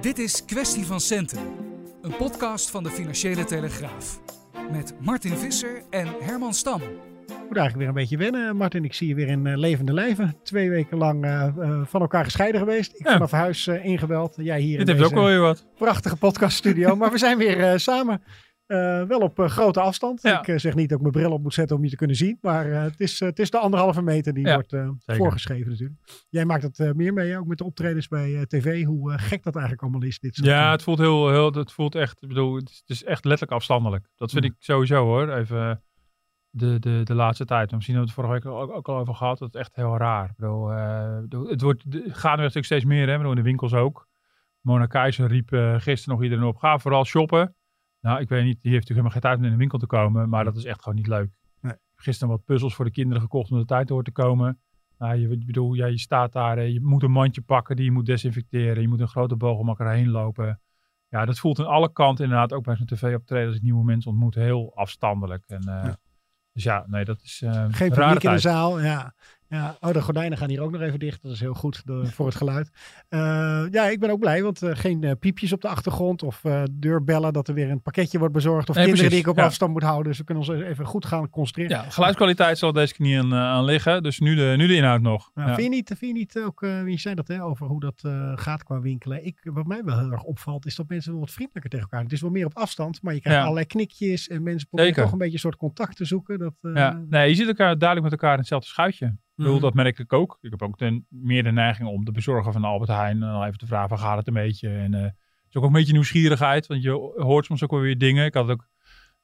Dit is Kwestie van Centen, een podcast van de Financiële Telegraaf. Met Martin Visser en Herman Stam. moet eigenlijk weer een beetje wennen, Martin. Ik zie je weer in uh, levende lijven. Twee weken lang uh, uh, van elkaar gescheiden geweest. Ik ja. vanaf huis ingebeld. Jij hier Dit in heeft ook wel weer wat. prachtige podcaststudio. maar we zijn weer samen. Wel op grote afstand. Ja. Ik zeg niet dat ik mijn bril op moet zetten om je te kunnen zien. Maar het, is, het is de anderhalve meter die Ja, wordt voorgeschreven natuurlijk. Jij maakt het meer mee, ook met de optredens bij tv. Hoe gek dat eigenlijk allemaal is. Dit soort Ja, het voelt heel, heel het voelt echt, ik bedoel, het is, het is echt letterlijk afstandelijk. Dat vind Mm. ik sowieso hoor. Even de, de, de laatste tijd. Misschien hebben we het vorige week ook, ook al over gehad. Dat is echt heel raar. Ik bedoel, eh, het wordt, de- gaat nu natuurlijk steeds meer, hè. Bedoel, in de winkels ook. Mona Keizer riep eh, gisteren nog iedereen op, ga vooral shoppen. Nou, ik weet niet, die heeft natuurlijk helemaal geen tijd om in de winkel te komen, maar dat is echt gewoon niet leuk. Nee. Gisteren wat puzzels voor de kinderen gekocht om de tijd door te komen. Nou, je, ik bedoel, ja, je staat daar, je moet een mandje pakken die je moet desinfecteren. Je moet een grote bogelmakker heen lopen. Ja, dat voelt aan alle kanten inderdaad, ook bij zo'n tv-optreden als ik nieuwe mensen ontmoet, heel afstandelijk. En, eh, Ja. Dus ja, nee, dat is eh Geen een publiek in de zaal. Ja. Ja. Oh, de gordijnen gaan hier ook nog even dicht. Dat is heel goed voor het geluid. Eh, ja, ik ben ook blij, want eh, geen eh, piepjes op de achtergrond of deurbellen dat er weer een pakketje wordt bezorgd of Nee, kinderen precies, die ik op ja. afstand moet houden. Dus we kunnen ons even goed gaan concentreren. Ja, geluidskwaliteit zal deze keer niet aan, aan liggen. Dus nu de, nu de inhoud nog. Ja. Vind, je niet, vind je niet ook, je zei dat hè, over hoe dat gaat qua winkelen. Ik, wat mij wel heel erg opvalt, is dat mensen wel wat vriendelijker tegen elkaar. Het is wel meer op afstand, maar je krijgt Ja. allerlei knikjes en mensen proberen Zeker. toch een beetje een soort contact te zoeken. Dat, Ja, nee, je zit elkaar duidelijk met elkaar in hetzelfde schuitje. Bedoel, Mhm. dat merk ik ook. Ik heb ook ten, meer de neiging om de bezorger van Albert Heijn en dan even te vragen, gaat het een beetje? En eh, het is ook een beetje nieuwsgierigheid, want je hoort soms ook wel weer dingen. Ik had ook,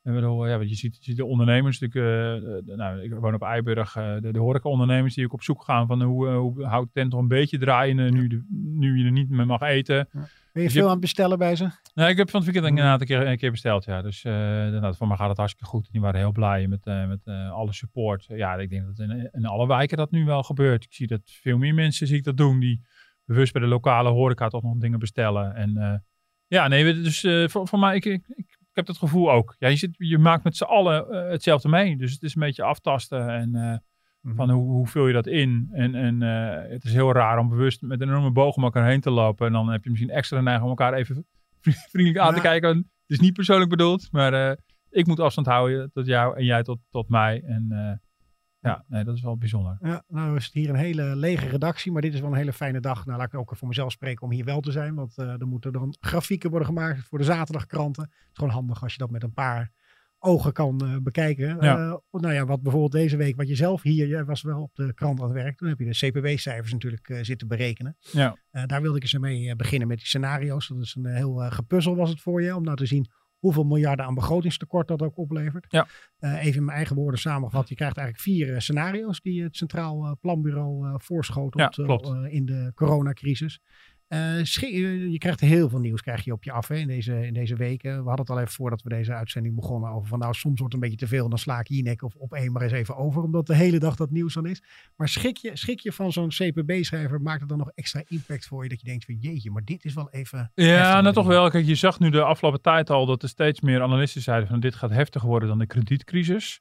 ik bedoel, ja, want je ziet, je ziet de ondernemers natuurlijk, eh, eh, nou, ik woon op Eiburg, eh, de, de horeca-ondernemers die ook op zoek gaan van hoe, eh, hoe houdt tent toch een beetje draaien eh, nu, de, nu je er niet meer mag eten. ben je dus veel aan het bestellen bij ze? Nou, ik heb van het weekend inderdaad een keer, een keer besteld, ja. Dus eh inderdaad, voor mij gaat het hartstikke goed. Die waren heel blij met, eh, met eh, alle support. Ja, ik denk dat in, in alle wijken dat nu wel gebeurt. Ik zie dat veel meer mensen zie ik dat doen die bewust bij de lokale horeca toch nog dingen bestellen. En eh, ja, nee, we- dus eh, voor, voor mij, ik, ik, ik, ik heb dat gevoel ook. Ja, je, zit, je maakt met z'n allen eh, hetzelfde mee. Dus het is een beetje aftasten en eh, Mhm. van hoe, hoe vul je dat in? En, en eh, het is heel raar om bewust met een enorme boog om elkaar heen te lopen. En dan heb je misschien extra neiging om elkaar even vriendelijk aan te kijken. Het is niet persoonlijk bedoeld, maar ik moet afstand houden tot jou en jij tot, tot mij. En ja, nee, dat is wel bijzonder. Ja, nou is het hier een hele lege redactie, maar dit is wel een hele fijne dag. Nou, laat ik ook voor mezelf spreken om hier wel te zijn, want eh, er moeten dan grafieken worden gemaakt voor de zaterdagkranten. Het is gewoon handig als je dat met een paar ogen kan eh, bekijken. Ja. Eh, nou ja, wat bijvoorbeeld deze week, wat je zelf hier, jij was wel op de krant aan het werk, toen heb je de CPW-cijfers natuurlijk zitten berekenen. Ja, daar wilde ik eens mee beginnen met die scenario's. Dat is een heel gepuzzel was het voor je, om nou te zien hoeveel miljarden aan begrotingstekort dat ook oplevert. Ja. Eh, even in mijn eigen woorden samengevat. Je krijgt eigenlijk vier eh, scenario's die het Centraal eh, Planbureau voorschotelt Ja, in de coronacrisis. Eh, eh, je krijgt heel veel nieuws krijg je op je af hè, in, deze, in deze weken. We hadden het al even voordat we deze uitzending begonnen over van nou soms wordt het een beetje te veel. Dan sla ik hier nek of op één maar eens even over. Omdat de hele dag dat nieuws dan is. Maar schrik je, schrik je van zo'n CPB-schrijver maakt het dan nog extra impact voor je. Dat je denkt van jeetje, maar dit is wel even ja nou toch wel. Kijk, je zag nu de afgelopen tijd al dat er steeds meer analisten zeiden van dit gaat heftiger worden dan de kredietcrisis.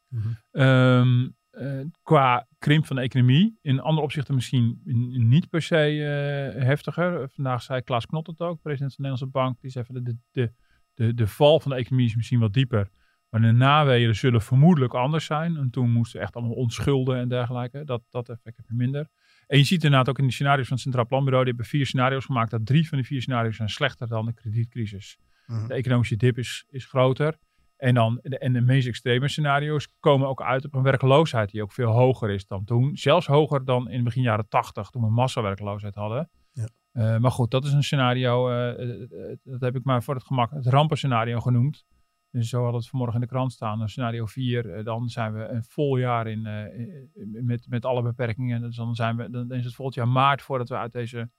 Ehm, eh, qua krimp van de economie. In andere opzichten misschien niet per se eh, heftiger. Vandaag zei Klaas Knot het ook, president van de Nederlandse Bank. Die zei van de, de, de, de, de val van de economie is misschien wat dieper. Maar de naweeën zullen vermoedelijk anders zijn. En toen moesten echt allemaal onschulden en dergelijke. Dat, dat effect heb je minder. En je ziet inderdaad ook in de scenario's van het Centraal Planbureau. Die hebben vier scenario's gemaakt. Dat drie van die vier scenario's zijn slechter dan de kredietcrisis. Mhm. De economische dip is, is groter. En, dan, de, en de meest extreme scenario's komen ook uit op een werkloosheid die ook veel hoger is dan toen. Zelfs hoger dan in begin jaren tachtig, toen we massawerkloosheid hadden. Ja. Eh, maar goed, dat is een scenario, eh, eh, dat heb ik maar voor het gemak het rampenscenario genoemd. Dus zo had het vanmorgen in de krant staan. Scenario 4, dan zijn we een vol jaar in, met, met alle beperkingen. Dus dan, zijn we, dan is het volgend jaar maart voordat we uit deze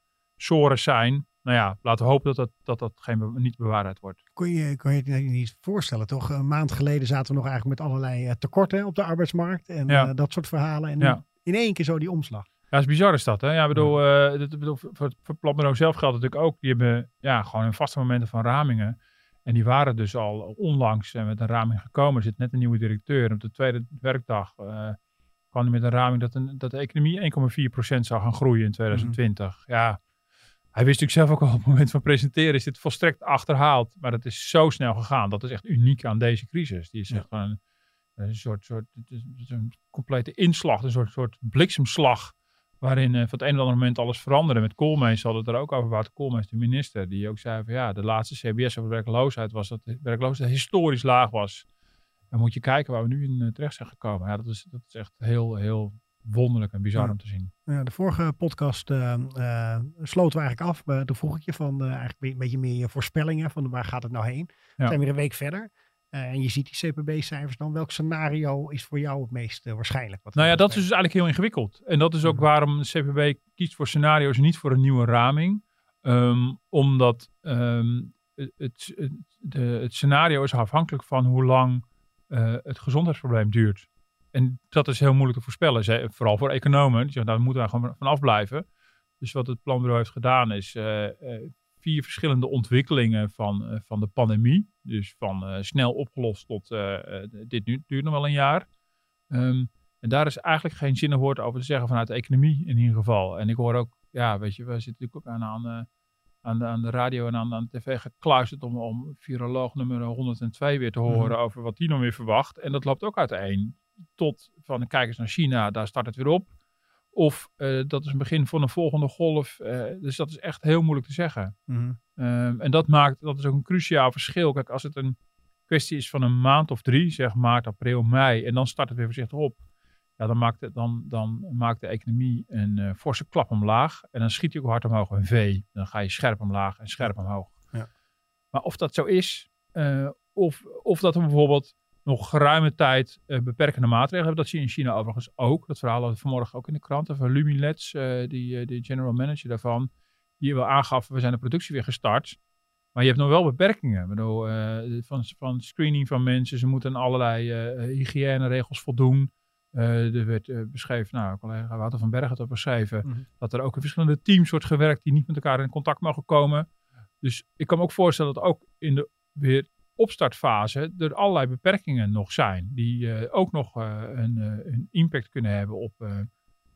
sores zijn. Nou ja, laten we hopen dat dat, dat, dat geen, niet bewaarheid wordt. Kon je, kon je het niet voorstellen, toch? Een maand geleden zaten we nog eigenlijk met allerlei tekorten op de arbeidsmarkt. En ja. dat soort verhalen. En ja. in één keer zo die omslag. Ja, is bizar is dat. Hè? Ja, bedoel, uh, dat, bedoel, voor, voor planbureau zelf geldt natuurlijk ook. Die hebben ja, gewoon een vaste momenten van ramingen. En die waren dus al onlangs uh, met een raming gekomen. Er zit net een nieuwe directeur. En op de tweede werkdag uh, kwam hij met een raming dat, een, dat de economie 1,4% zou gaan groeien in 2020. Mhm. Ja, hij wist natuurlijk zelf ook al op het moment van presenteren is dit volstrekt achterhaald. Maar dat is zo snel gegaan. Dat is echt uniek aan deze crisis. Die is echt een, een soort, soort een complete inslag. Een soort, soort bliksemslag waarin uh, van het een of andere moment alles veranderde. Met Koolmees had het er ook over, Wouter Koolmees, de minister, die ook zei van ja, de laatste CBS over werkloosheid was dat de werkloosheid historisch laag was. Dan moet je kijken waar we nu in uh, terecht zijn gekomen. Ja, dat is, dat is echt heel, heel wonderlijk en bizar om te zien. Ja, de vorige podcast uh, sloten we eigenlijk af. toen vroeg ik je van eigenlijk een beetje meer je voorspellingen van waar gaat het nou heen. We zijn weer een week verder. En je ziet die CPB-cijfers dan. Welk scenario is voor jou het meest uh, waarschijnlijk? Wat nou ja, dat is dus eigenlijk heel ingewikkeld. En dat is ook mhm. waarom de CPB kiest voor scenario's en niet voor een nieuwe raming. Um, omdat um, het, het, de, het, scenario is afhankelijk van hoe lang uh, het gezondheidsprobleem duurt. En dat is heel moeilijk te voorspellen. Vooral voor economen. Die zeggen, nou, daar moeten we gewoon van afblijven. Dus wat het planbureau heeft gedaan is vier verschillende ontwikkelingen van, uh, van de pandemie. Dus van uh, snel opgelost tot dit nu, duurt nog wel een jaar. Um, en daar is eigenlijk geen zin woord over te zeggen vanuit de economie in ieder geval. En ik hoor ook, ja, weet je, we zitten natuurlijk ook aan, aan, aan, de, aan de radio en aan, aan de tv gekluisterd om, om viroloog nummer 102 weer te mhm. horen over wat die nog weer verwacht. En dat loopt ook uiteen. Tot van, kijk eens naar China, daar start het weer op. Of uh, dat is een begin van een volgende golf. Uh, dus dat is echt heel moeilijk te zeggen. Mm um, en dat maakt, dat is ook een cruciaal verschil. Kijk, als het een kwestie is van een maand of drie, zeg maart, april, mei, en dan start het weer voorzichtig op. Ja, dan maakt, het, dan, dan maakt de economie een uh, forse klap omlaag. En dan schiet je ook hard omhoog, een V. Dan ga je scherp omlaag en scherp omhoog. Ja. Maar of dat zo is, of, of dat er bijvoorbeeld nog geruime tijd uh, beperkende maatregelen hebben. Dat zie je in China overigens ook. Dat verhaal hadden we vanmorgen ook in de krant van Lumileds, uh, die, uh, de general manager daarvan, die wel aangaf, we zijn de productie weer gestart. Maar je hebt nog wel beperkingen. Ik bedoel, van, van screening van mensen, ze moeten allerlei hygiëneregels voldoen. er werd beschreven, nou, collega Wouter van Berg had dat beschreven, mhm. dat er ook in verschillende teams wordt gewerkt die niet met elkaar in contact mogen komen. Dus ik kan me ook voorstellen dat ook in de weer opstartfase er allerlei beperkingen nog zijn. Die uh, ook nog uh, een, uh, een, impact kunnen hebben op,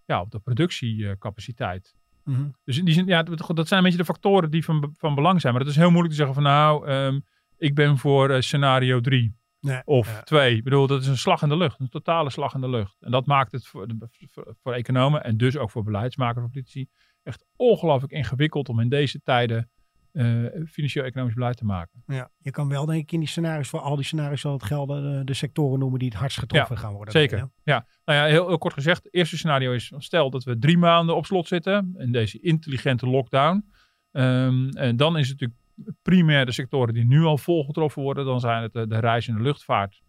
ja, op de productiecapaciteit. Mm -hmm. Dus in die zin, ja, dat zijn een beetje de factoren die van, van belang zijn. Maar het is heel moeilijk te zeggen van nou, um, ik ben voor scenario 3. Nee, of 2. Ik bedoel, dat is een slag in de lucht. Een totale slag in de lucht. En dat maakt het voor, voor, voor economen en dus ook voor beleidsmakers of politici echt ongelooflijk ingewikkeld om in deze tijden financieel-economisch beleid te maken. Ja, je kan wel denk ik in die scenario's, voor al die scenario's zal het gelden, de, sectoren noemen die het hardst getroffen gaan worden. Zeker, ja. ja. Nou ja, heel, heel, kort gezegd, het eerste scenario is, stel dat we drie maanden op slot zitten in deze intelligente lockdown. Um, en dan is het natuurlijk primair de sectoren die nu al vol getroffen worden. Dan zijn het de, de reis en de luchtvaart.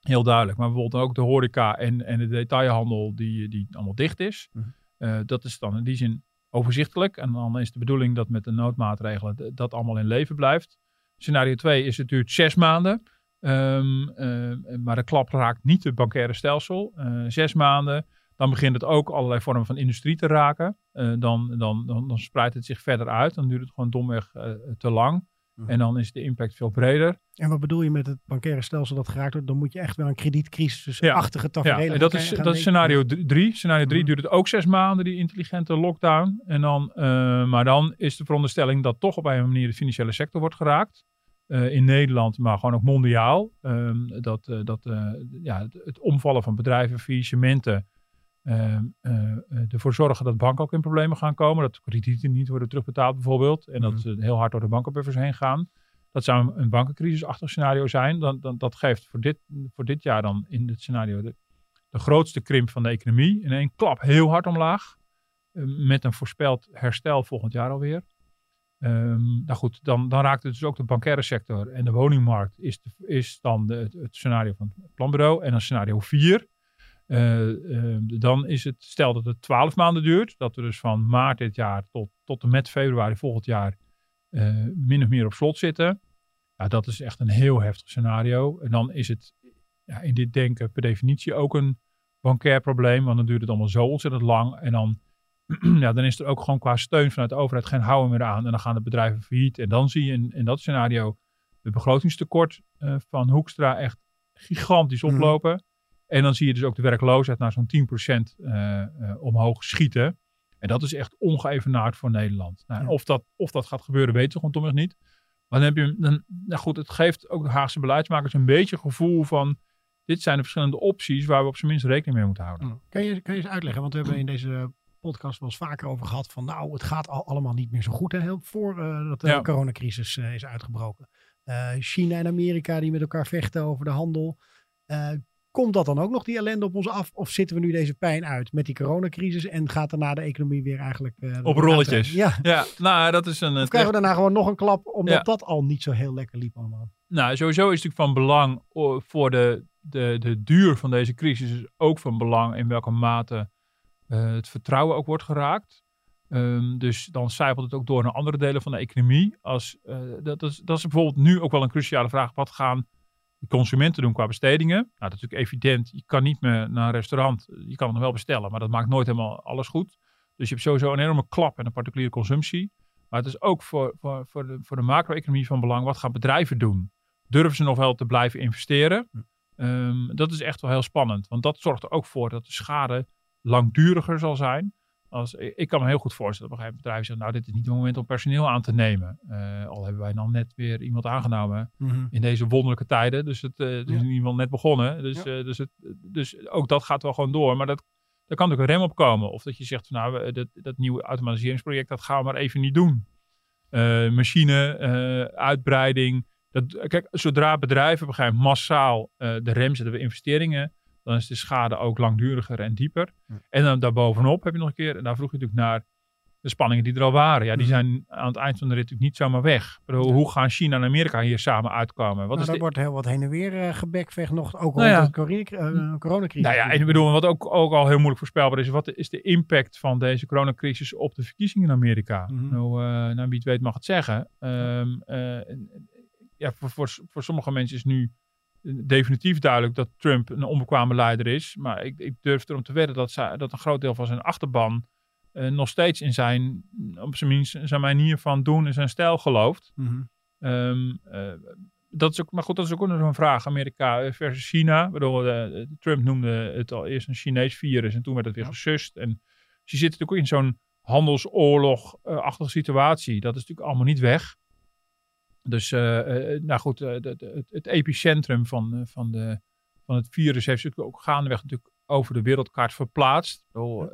Heel duidelijk. Maar bijvoorbeeld ook de horeca en, en de detailhandel die, die allemaal dicht is. Mhm. Uh, dat is dan in die zin overzichtelijk. En dan is de bedoeling dat met de noodmaatregelen dat allemaal in leven blijft. Scenario 2 is het duurt zes maanden. Um, uh, maar de klap raakt niet het bankaire stelsel. Uh, zes maanden. Dan begint het ook allerlei vormen van industrie te raken. Uh, dan, dan, dan, dan, spreidt het zich verder uit. Dan duurt het gewoon domweg te lang. Mhm. En dan is de impact veel breder. En wat bedoel je met het bankaire stelsel dat geraakt wordt? Dan moet je echt wel een kredietcrisisachtige ja. tafereel ja, en dat is, dat is scenario 3. Scenario 3 mhm. duurt het ook zes maanden, die intelligente lockdown. En dan, uh, maar dan is de veronderstelling dat toch op een manier de financiële sector wordt geraakt. Uh, in Nederland, maar gewoon ook mondiaal. Um, dat uh, dat ja, het omvallen van bedrijven, faillissementen uh, ervoor zorgen dat banken ook in problemen gaan komen. Dat kredieten niet worden terugbetaald bijvoorbeeld. En dat mhm. ze heel hard door de bankenbuffers heen gaan. Dat zou een, bankengrisisachtig scenario zijn. Dan, dan, dat geeft voor dit, voor dit jaar dan in dit scenario de, de grootste krimp van de economie. In één klap heel hard omlaag. met een voorspeld herstel volgend jaar alweer. Ehm, nou goed, dan, dan raakt het dus ook de bankaire sector en de woningmarkt is, de, is dan de, het, het scenario van het planbureau. En dan scenario 4, uh, dan is het, stel dat het 12 maanden duurt, dat we dus van maart dit jaar tot, tot en met februari volgend jaar uh, min of meer op slot zitten. Ja, dat is echt een heel heftig scenario. En dan is het ja, in dit denken per definitie ook een bankair probleem, want dan duurt het allemaal zo ontzettend lang. En dan, ja, dan is er ook gewoon qua steun vanuit de overheid geen houden meer aan. En dan gaan de bedrijven failliet. En dan zie je in, in dat scenario het begrotingstekort uh, van Hoekstra echt gigantisch mhm. oplopen. Mm. En dan zie je dus ook de werkloosheid naar zo'n 10% uh, uh, omhoog schieten. En dat is echt ongeëvenaard voor Nederland. Nou, ja. of, dat, of dat gaat gebeuren, weten we gewoon toch nog niet. Maar dan heb je, dan, nou goed, het geeft ook de Haagse beleidsmakers een beetje gevoel van, dit zijn de verschillende opties waar we op zijn minst rekening mee moeten houden. Kan je, kan je eens uitleggen, want we hebben in deze podcast wel eens vaker over gehad van, nou, het gaat al allemaal niet meer zo goed, hè, heel voor uh, dat de ja. coronacrisis uh, is uitgebroken. Uh, China en Amerika die met elkaar vechten over de handel. Komt dat dan ook nog, die ellende op ons af? Of zitten we nu deze pijn uit met die coronacrisis en gaat daarna de economie weer eigenlijk... Uh, op rolletjes. Ja. ja, nou dat is een... Of krijgen we daarna gewoon nog een klap, omdat ja. dat al niet zo heel lekker liep allemaal? Nou, sowieso is het natuurlijk van belang voor de, de, de duur van deze crisis. Is ook van belang in welke mate uh, het vertrouwen ook wordt geraakt. Um, dus dan zijpelt het ook door naar andere delen van de economie. Als, uh, dat, is, dat is bijvoorbeeld nu ook wel een cruciale vraag. Wat gaan de consumenten doen qua bestedingen. Nou, dat is natuurlijk evident. Je kan niet meer naar een restaurant. Je kan het nog wel bestellen, maar dat maakt nooit helemaal alles goed. Dus je hebt sowieso een enorme klap en een particuliere consumptie. Maar het is ook voor, voor, voor de, voor de macro-economie van belang. Wat gaan bedrijven doen? Durven ze nog wel te blijven investeren? Um, dat is echt wel heel spannend. Want dat zorgt er ook voor dat de schade langduriger zal zijn. Als, ik kan me heel goed voorstellen dat een bedrijf zegt, nou dit is niet het moment om personeel aan te nemen. Uh, al hebben wij dan net weer iemand aangenomen mm -hmm. in deze wonderlijke tijden. Dus het, uh, het is ja. geval net begonnen. Dus, ja. uh, dus, het, dus ook dat gaat wel gewoon door. Maar dat, daar kan natuurlijk een rem op komen. Of dat je zegt, van, nou dat, dat nieuwe automatiseringsproject, dat gaan we maar even niet doen. machine, uitbreiding. Dat, kijk, zodra bedrijven begrijpen massaal de rem zetten we investeringen dan is de schade ook langduriger en dieper. Ja. En dan daarbovenop heb je nog een keer, en daar vroeg je natuurlijk naar, de spanningen die er al waren. Ja, die zijn aan het eind van de rit natuurlijk niet zomaar weg. Bedoel, hoe gaan China en Amerika hier samen uitkomen? Wat nou, is er de... wordt heel wat heen en weer uh, gebekvecht nog, ook nou ja. de corona, uh, coronacrisis. Nou ja, en ik bedoel, wat ook, ook al heel moeilijk voorspelbaar is, wat is de impact van deze coronacrisis op de verkiezingen in Amerika? Mm -hmm. nou, uh, nou, wie het weet mag het zeggen. Um, ja, voor, voor, voor sommige mensen is nu definitief duidelijk dat Trump een onbekwame leider is. Maar ik, ik durf erom te wedden dat, zij, dat een groot deel van zijn achterban uh, nog steeds in zijn, op zijn minst, zijn manier van doen en zijn stijl gelooft. Mm -hmm. um, uh, dat is ook, maar goed, dat is ook nog een vraag. Amerika versus China. Uh, Trump noemde het al eerst een Chinees virus en toen werd het weer ja. gesust. En je zit natuurlijk ook in zo'n handelsoorlog-achtige situatie. Dat is natuurlijk allemaal niet weg. Dus, uh, uh, nou goed, uh, de, de, het epicentrum van, van, de, van het virus heeft zich ook gaandeweg natuurlijk over de wereldkaart verplaatst. Bedoel,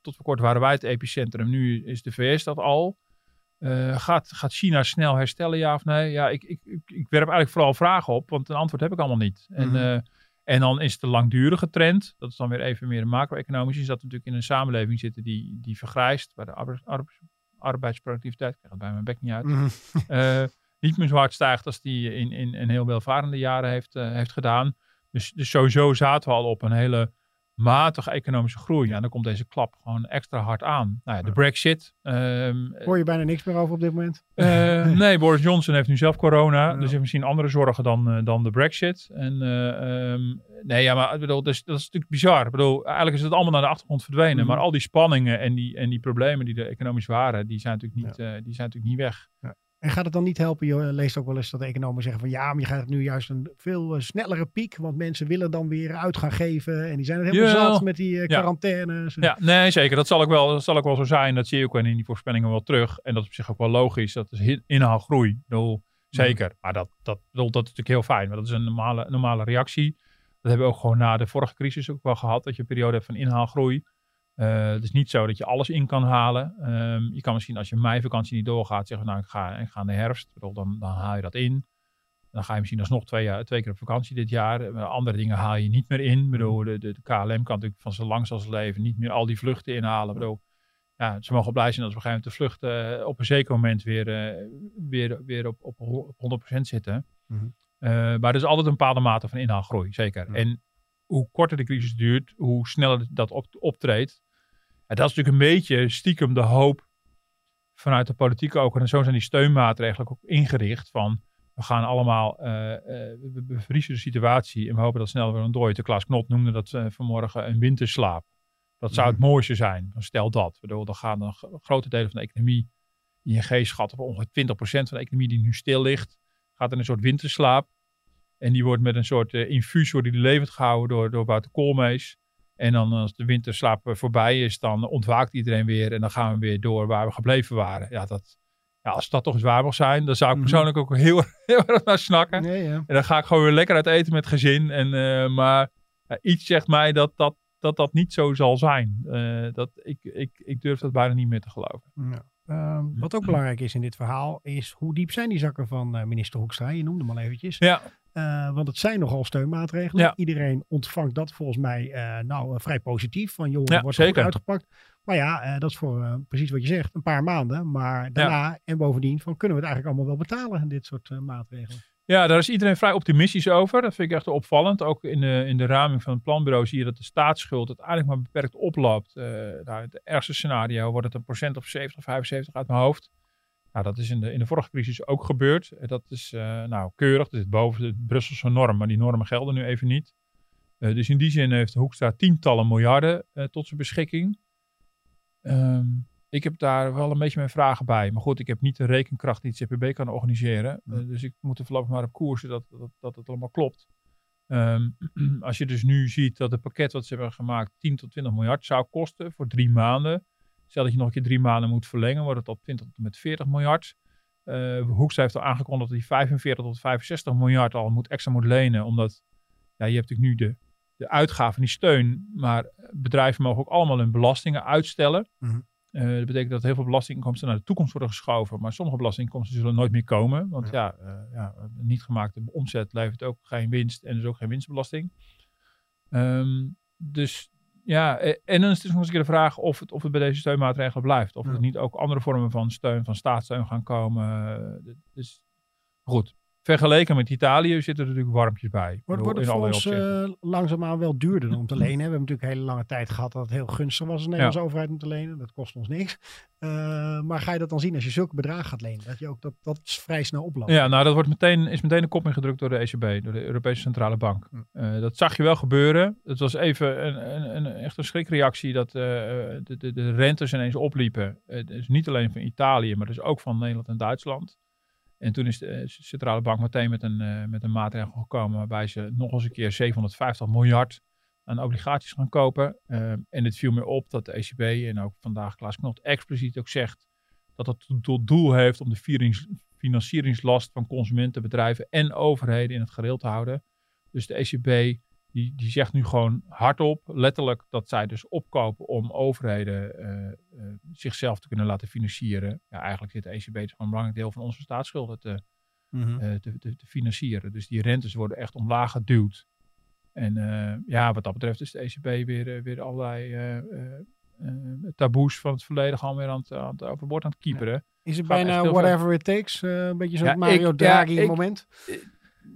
tot voor kort waren wij het epicentrum, nu is de VS dat al. gaat, gaat China snel herstellen, ja of nee? Ja, ik, ik, ik, werp eigenlijk vooral vragen op, want een antwoord heb ik allemaal niet. Mm -hmm. En, en dan is de langdurige trend, dat is dan weer even meer macro-economisch, is dat we natuurlijk in een samenleving zitten die, die vergrijst, waar de arbeids, arbeids, arbeidsproductiviteit, ik krijg het bij mijn bek niet uit, mm -hmm niet meer zo hard stijgt als die in, in, in heel welvarende jaren heeft, uh, heeft gedaan. Dus, dus sowieso zaten we al op een hele matige economische groei. Ja, dan komt deze klap gewoon extra hard aan. Nou ja, de brexit. Um, Hoor je bijna niks meer over op dit moment? Uh, nee, Boris Johnson heeft nu zelf corona. Ja. Dus heeft misschien andere zorgen dan, uh, dan de brexit. En uh, um, nee, ja, maar ik bedoel, dus, dat is natuurlijk bizar. Ik bedoel, eigenlijk is het allemaal naar de achtergrond verdwenen. Mm -hmm. Maar al die spanningen en die, en die problemen die er economisch waren, die zijn natuurlijk niet, ja. die zijn natuurlijk niet weg. Ja. En gaat het dan niet helpen? Je leest ook wel eens dat de economen zeggen van ja, maar je gaat nu juist een veel uh, snellere piek, want mensen willen dan weer uit gaan geven en die zijn er helemaal ja. zat met die uh, quarantaines. Ja. ja, nee, zeker. Dat zal ook wel, dat zal ook wel zo zijn. Dat zie je ook in die voorspellingen wel terug. En dat is op zich ook wel logisch. Dat is inhaalgroei. Bedoel, zeker. Maar dat, dat, bedoel, dat is natuurlijk heel fijn. Maar dat is een normale, normale reactie. Dat hebben we ook gewoon na de vorige crisis ook wel gehad. Dat je een periode hebt van inhaalgroei. Uh, het is niet zo dat je alles in kan halen. Um, je kan misschien als je meivakantie niet doorgaat zeggen, nou ik ga, ik ga in de herfst. Dan, dan haal je dat in. Dan ga je misschien alsnog twee, jaar, twee keer op vakantie dit jaar. Andere dingen haal je niet meer in. Ik bedoel, de, de, KLM kan natuurlijk van zo lang als leven niet meer al die vluchten inhalen. Bedoel, ja, ze mogen blij zijn dat we op een gegeven moment de vluchten eh, op een zeker moment weer, eh, weer, weer op, op, op 100% zitten. Mhm. Eh, maar er is altijd een bepaalde mate van inhaalgroei, zeker. En hoe korter de crisis duurt, hoe sneller dat op, optreedt. En dat is natuurlijk een beetje stiekem de hoop vanuit de politiek ook. En zo zijn die steunmaatregelen ook ingericht van... We gaan allemaal, eh, eh, we- bevriezen de situatie en we hopen dat snel weer ontdooit. Klaas Knot noemde dat eh, vanmorgen een winterslaap. Dat zou het Mhm. mooiste zijn. Stel dat. Bedoel, dan gaan gro- grote delen van de economie, ING schat op ongeveer 20% van de economie die nu stil ligt, gaat in een soort winterslaap. En die wordt met een soort infuus wordt die levend gehouden door, door Wouter Koolmees. En dan als de winterslaap eh, voorbij is, dan ontwaakt iedereen weer. En dan gaan we weer door waar we gebleven waren. Ja, dat, ja als dat toch eens waar mag zijn, dan zou ik Mhm. persoonlijk ook heel, heel erg naar snakken. Nee, ja. En dan ga ik gewoon weer lekker uit eten met gezin. En, eh, maar iets zegt mij dat dat, dat, dat niet zo zal zijn. Eh, dat, ik, ik, ik durf dat bijna niet meer te geloven. Ja. Ehm, wat ook belangrijk is in dit verhaal, is hoe diep zijn die zakken van minister Hoekstra? Je noemde hem al eventjes. Ja, Eh, want het zijn nogal steunmaatregelen. Ja. Iedereen ontvangt dat volgens mij eh, nou eh, vrij positief. Van joh, Ja, wordt goed zeker. uitgepakt. Maar ja, dat is voor precies wat je zegt, een paar maanden. Maar daarna en bovendien van kunnen we het eigenlijk allemaal wel betalen, dit soort maatregelen. Ja, daar is iedereen vrij optimistisch over. Dat vind ik echt opvallend. Ook in de, in de raming van het planbureau zie je dat de staatsschuld uiteindelijk maar beperkt oploopt. Nou, het ergste scenario wordt het een procent of 70, 75 uit mijn hoofd. Nou, dat is in de, in de vorige crisis ook gebeurd. Eh, Dat is eh, nou keurig. Dat zit boven de Brusselse norm, maar die normen gelden nu even niet. Eh, dus in die zin heeft Hoekstra tientallen miljarden tot zijn beschikking. Ehm, ik heb daar wel een beetje mijn vragen bij. Maar goed, ik heb niet de rekenkracht die het CPB kan organiseren. Ja. Dus ik moet er voorlopig maar op koersen dat, dat, dat het allemaal klopt. Ehm, als je dus nu ziet dat het pakket wat ze hebben gemaakt 10 tot 20 miljard zou kosten voor drie maanden. Stel dat je nog een keer drie maanden moet verlengen, wordt het al 20 tot met 40 miljard. Eh Hoekstra heeft al aangekondigd dat hij 45 tot 65 miljard al moet, extra moet lenen. Omdat ja, je hebt natuurlijk nu de, de uitgaven, die steun. Maar bedrijven mogen ook allemaal hun belastingen uitstellen. Mhm. Eh, dat betekent dat heel veel belastinginkomsten naar de toekomst worden geschoven. Maar sommige belastinginkomsten zullen nooit meer komen. Want ja, eh, ja niet gemaakte omzet levert ook geen winst. En dus ook geen winstbelasting. Ehm, dus ja, eh, en dan is het nog eens een keer de vraag of het, of het bij deze steunmaatregelen blijft. Of Ja. er niet ook andere vormen van steun, van staatssteun gaan komen. Eh, Dus goed. Vergeleken met Italië zitten er natuurlijk warmpjes bij. Wordt, het voor ons eh, langzaamaan wel duurder dan om te lenen? We hebben natuurlijk een hele lange tijd gehad dat het heel gunstig was als de Nederlandse overheid om te lenen. Dat kost ons niks. Eh, maar ga je dat dan zien als je zulke bedragen gaat lenen? Dat je ook dat, dat vrij snel oploopt? Ja, nou dat wordt meteen, is meteen de kop ingedrukt door de ECB, door de Europese Centrale Bank. Hm. Eh, dat zag je wel gebeuren. Het was even een, een, een, echt een schrikreactie dat de, de, de rentes ineens opliepen. Eh, dus niet alleen van Italië, maar dus ook van Nederland en Duitsland. En toen is de eh, Centrale Bank meteen met een, eh, met een maatregel gekomen waarbij ze nog eens een keer 750 miljard aan obligaties gaan kopen. Eh, en het viel me op dat de ECB en ook vandaag Klaas Knot expliciet ook zegt dat het tot doel heeft om de financieringslast van consumenten, bedrijven en overheden in het gereel te houden. Dus de ECB die, die zegt nu gewoon hardop, letterlijk, dat zij dus opkopen om overheden eh, eh, zichzelf te kunnen laten financieren. Ja, eigenlijk zit de ECB dus een belangrijk deel van onze staatsschulden te, Mhm. eh, te, te, te financieren. Dus die rentes worden echt omlaag geduwd. En ja, wat dat betreft is de ECB weer, weer allerlei taboes van het verleden gewoon weer aan het, aan het overboord aan het kieperen. Is het Gaat bijna whatever it takes? een beetje zo'n Ja, Mario Draghi ja, ik- moment?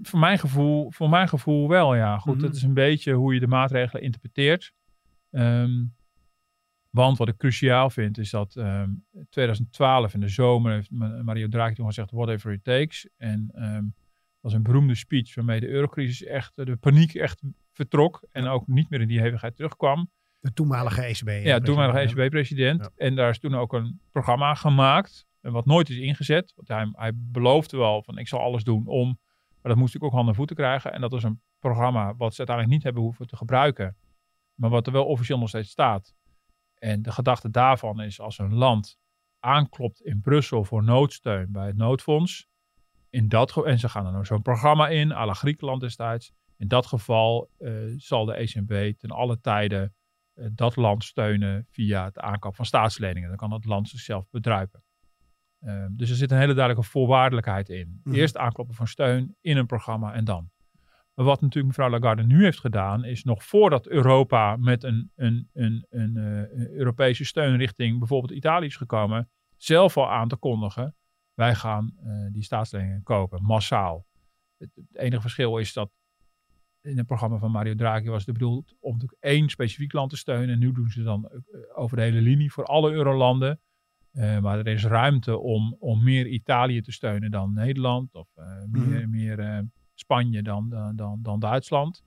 Voor mijn gevoel, voor mijn gevoel wel, ja. Goed, Mhm. dat is een beetje hoe je de maatregelen interpreteert. Ehm, want wat ik cruciaal vind, is dat ehm 2012 in de zomer heeft Ma- Mario Draghi toen gezegd, whatever it takes. En ehm, dat was een beroemde speech waarmee de eurocrisis echt, de paniek echt vertrok. En ook niet meer in die hevigheid terugkwam. De toenmalige ECB. Ja, toen maar nog president. ECB-president. Ja. En daar is toen ook een programma gemaakt. En wat nooit is ingezet. Want hij, hij beloofde wel van ik zal alles doen om. Maar dat moest natuurlijk ook handen en voeten krijgen. En dat was een programma wat ze uiteindelijk niet hebben hoeven te gebruiken. Maar wat er wel officieel nog steeds staat. En de gedachte daarvan is als een land aanklopt in Brussel voor noodsteun bij het noodfonds. In dat en ze gaan er nou zo'n programma in, à la Griekenland destijds. In dat geval eh, zal de ECB ten alle tijden eh, dat land steunen via het aankoop van staatsleningen. Dan kan het land zichzelf bedruipen. Eh, dus er zit een hele duidelijke voorwaardelijkheid in. Mhm. Eerst aankloppen van steun in een programma en dan. Maar wat natuurlijk mevrouw Lagarde nu heeft gedaan, is nog voordat Europa met een, een, een, een, uh, Europese steun richting bijvoorbeeld Italië is gekomen, zelf al aan te kondigen, wij gaan uh, die staatsleningen kopen, massaal. Het, het, enige verschil is dat in het programma van Mario Draghi was het bedoeld om natuurlijk één specifiek land te steunen. En nu doen ze dan over de hele linie voor alle eurolanden. Uh, maar er is ruimte om, om meer Italië te steunen dan Nederland. Of uh, meer, mm. meer uh, Spanje dan, dan, dan, dan Duitsland.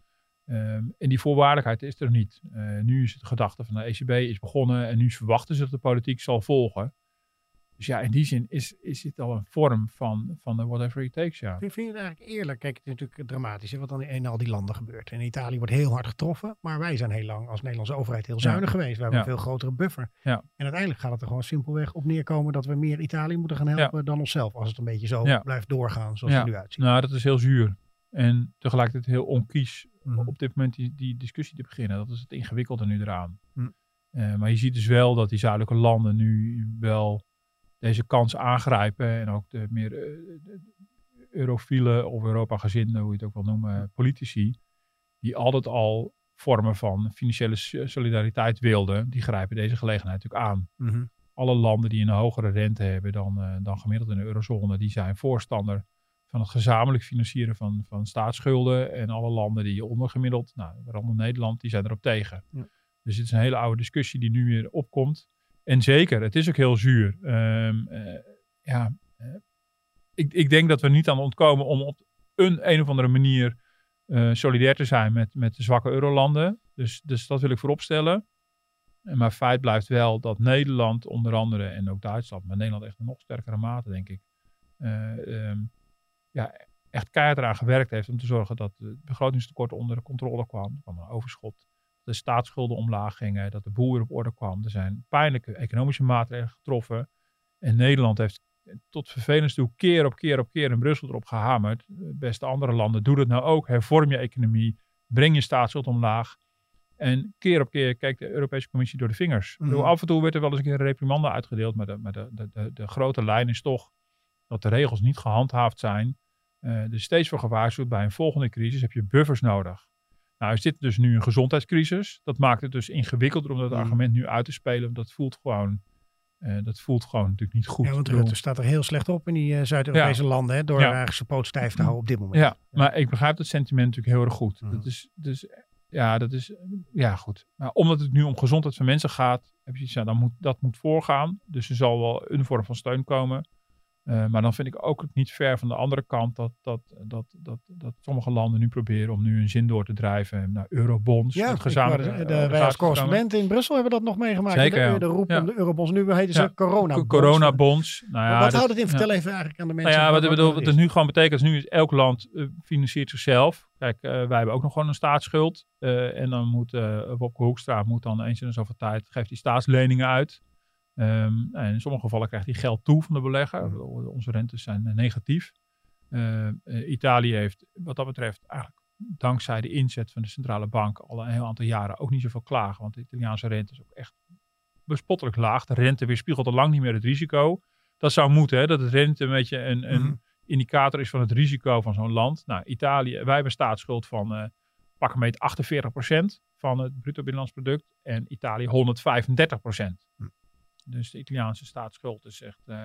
Um, en die voorwaardelijkheid is er niet. nu is het gedachte van de ECB is begonnen en nu verwachten ze dat de politiek zal volgen. Dus ja, in die zin is, is dit al een vorm van, van de whatever it takes, ja. Vind je het eigenlijk eerlijk? Kijk, het is natuurlijk dramatisch wat dan in al die landen gebeurt. In Italië wordt heel hard getroffen, maar wij zijn heel lang als Nederlandse overheid heel zuinig geweest. We hebben een veel grotere buffer. Ja. En uiteindelijk gaat het er gewoon simpelweg op neerkomen dat we meer Italië moeten gaan helpen dan onszelf. Als het een beetje zo blijft doorgaan zoals het nu uitziet. Nou, dat is heel zuur. En tegelijkertijd heel onkies mm. op dit moment die, die discussie te beginnen. Dat is het ingewikkelde nu eraan. Mm. Uh, maar je ziet dus wel dat die zuidelijke landen nu wel deze kans aangrijpen. En ook de meer uh, eurofiele of Europa-gezinde, hoe je het ook wil noemen, politici. Die altijd al vormen van financiële solidariteit wilden. Die grijpen deze gelegenheid natuurlijk aan. Mm -hmm. Alle landen die een hogere rente hebben dan, uh, dan gemiddeld in de eurozone, die zijn voorstander van het gezamenlijk financieren van, van staatsschulden. En alle landen die ondergemiddeld, nou, waaronder Nederland, die zijn erop tegen. Ja. Dus het is een hele oude discussie die nu weer opkomt. En zeker, het is ook heel zuur. Um, uh, ja, uh, ik, ik denk dat we niet aan ontkomen om op een, een of andere manier uh, solidair te zijn met, met de zwakke eurolanden. Dus, dus dat wil ik vooropstellen. Maar feit blijft wel dat Nederland onder andere en ook Duitsland, maar Nederland echt een nog sterkere mate, denk ik, um, ja, echt keihard eraan gewerkt heeft om te zorgen dat het begrotingstekort onder controle kwam. Kwam een overschot de staatsschulden omlaag gingen, dat de boel weer op orde kwam. Er zijn pijnlijke economische maatregelen getroffen. En Nederland heeft tot vervelend toe keer op keer op keer in Brussel erop gehamerd. Beste andere landen, doe dat nou ook. Hervorm je economie, breng je staatsschuld omlaag. En keer op keer kijkt de Europese Commissie door de vingers. Mm -hmm. Af en toe werd er wel eens een keer een reprimande uitgedeeld, maar, de, maar de, de, de, de, grote lijn is toch dat de regels niet gehandhaafd zijn. Uh, dus steeds voor gewaarschuwd, bij een volgende crisis heb je buffers nodig. Nou, is dit dus nu een gezondheidscrisis. Dat maakt het dus ingewikkelder om dat Mm. argument nu uit te spelen. Want dat voelt gewoon, eh, dat voelt gewoon natuurlijk niet goed. Ja, want Rutte staat er heel slecht op in die eh, Zuid-Europese landen. Hè, door Ja. zijn poot stijf te houden op dit moment. Ja, maar ik begrijp het sentiment natuurlijk heel erg goed. Mhm. Dat is, dus, ja, dat is, ja, goed. Maar omdat het nu om gezondheid van mensen gaat, heb je iets, ja, dan moet dat moet voorgaan. Dus er zal wel een vorm van steun komen. Eh, maar dan vind ik ook niet ver van de andere kant dat, dat, dat, dat, dat sommige landen nu proberen om nu hun zin door te drijven naar eurobonds. Ja, gezamenlijke wou- de, de, wij als komen. correspondenten in Brussel hebben dat nog meegemaakt. Zeker, de, ja. de roep Ja. om de eurobonds. Nu heten ze Ja. corona. Coronabonds. Nou ja, wat dat- houdt het in? Vertel even eigenlijk aan de mensen. Nou ja, wat, bedoel, het wat het nu gewoon betekent, is nu is elk land eh, financiert zichzelf. Kijk, eh, wij hebben ook nog gewoon een staatsschuld. Eh, en dan moet Wopke Hoekstra moet dan eens in de zoveel tijd, geeft hij staatsleningen uit. Ehm, en in sommige gevallen krijgt hij geld toe van de belegger. Onze rentes zijn eh, negatief. Eh, eh, Italië heeft wat dat betreft eigenlijk dankzij de inzet van de centrale bank al een heel aantal jaren ook niet zoveel klagen. Want de Italiaanse rente is ook echt bespottelijk laag. De rente weerspiegelt al lang niet meer het risico. Dat zou moeten, hè, dat de rente een beetje een, een Mhm. indicator is van het risico van zo'n land. Nou, Italië, wij hebben staatsschuld van eh pak een beetje 48% van het bruto binnenlands product. En Italië 135%. Hm. Dus de Italiaanse staatsschuld is echt eh,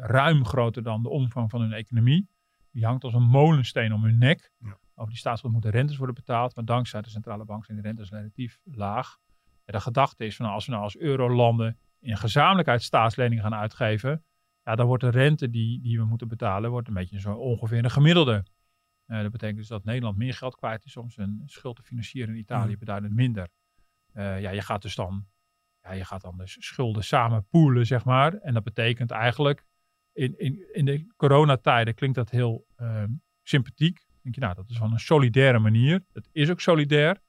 ruim groter dan de omvang van hun economie. Die hangt als een molensteen om hun nek. Ja. Over die staatsschuld moeten rentes worden betaald. Maar dankzij de centrale bank zijn de rentes relatief laag. En de gedachte is van als we nou als eurolanden in gezamenlijkheid staatsleningen gaan uitgeven. Ja, dan wordt de rente die, die we moeten betalen wordt een beetje zo ongeveer een gemiddelde. Eh, dat betekent dus dat Nederland meer geld kwijt is soms een schuld te financieren in Italië beduidend minder. Eh, ja, je gaat dus dan, ja, je gaat dan dus schulden samen poelen, zeg maar. En dat betekent eigenlijk, in, in, in de coronatijden klinkt dat heel ehm, sympathiek. Dan denk je, nou, dat is van een solidaire manier. Dat is ook solidair.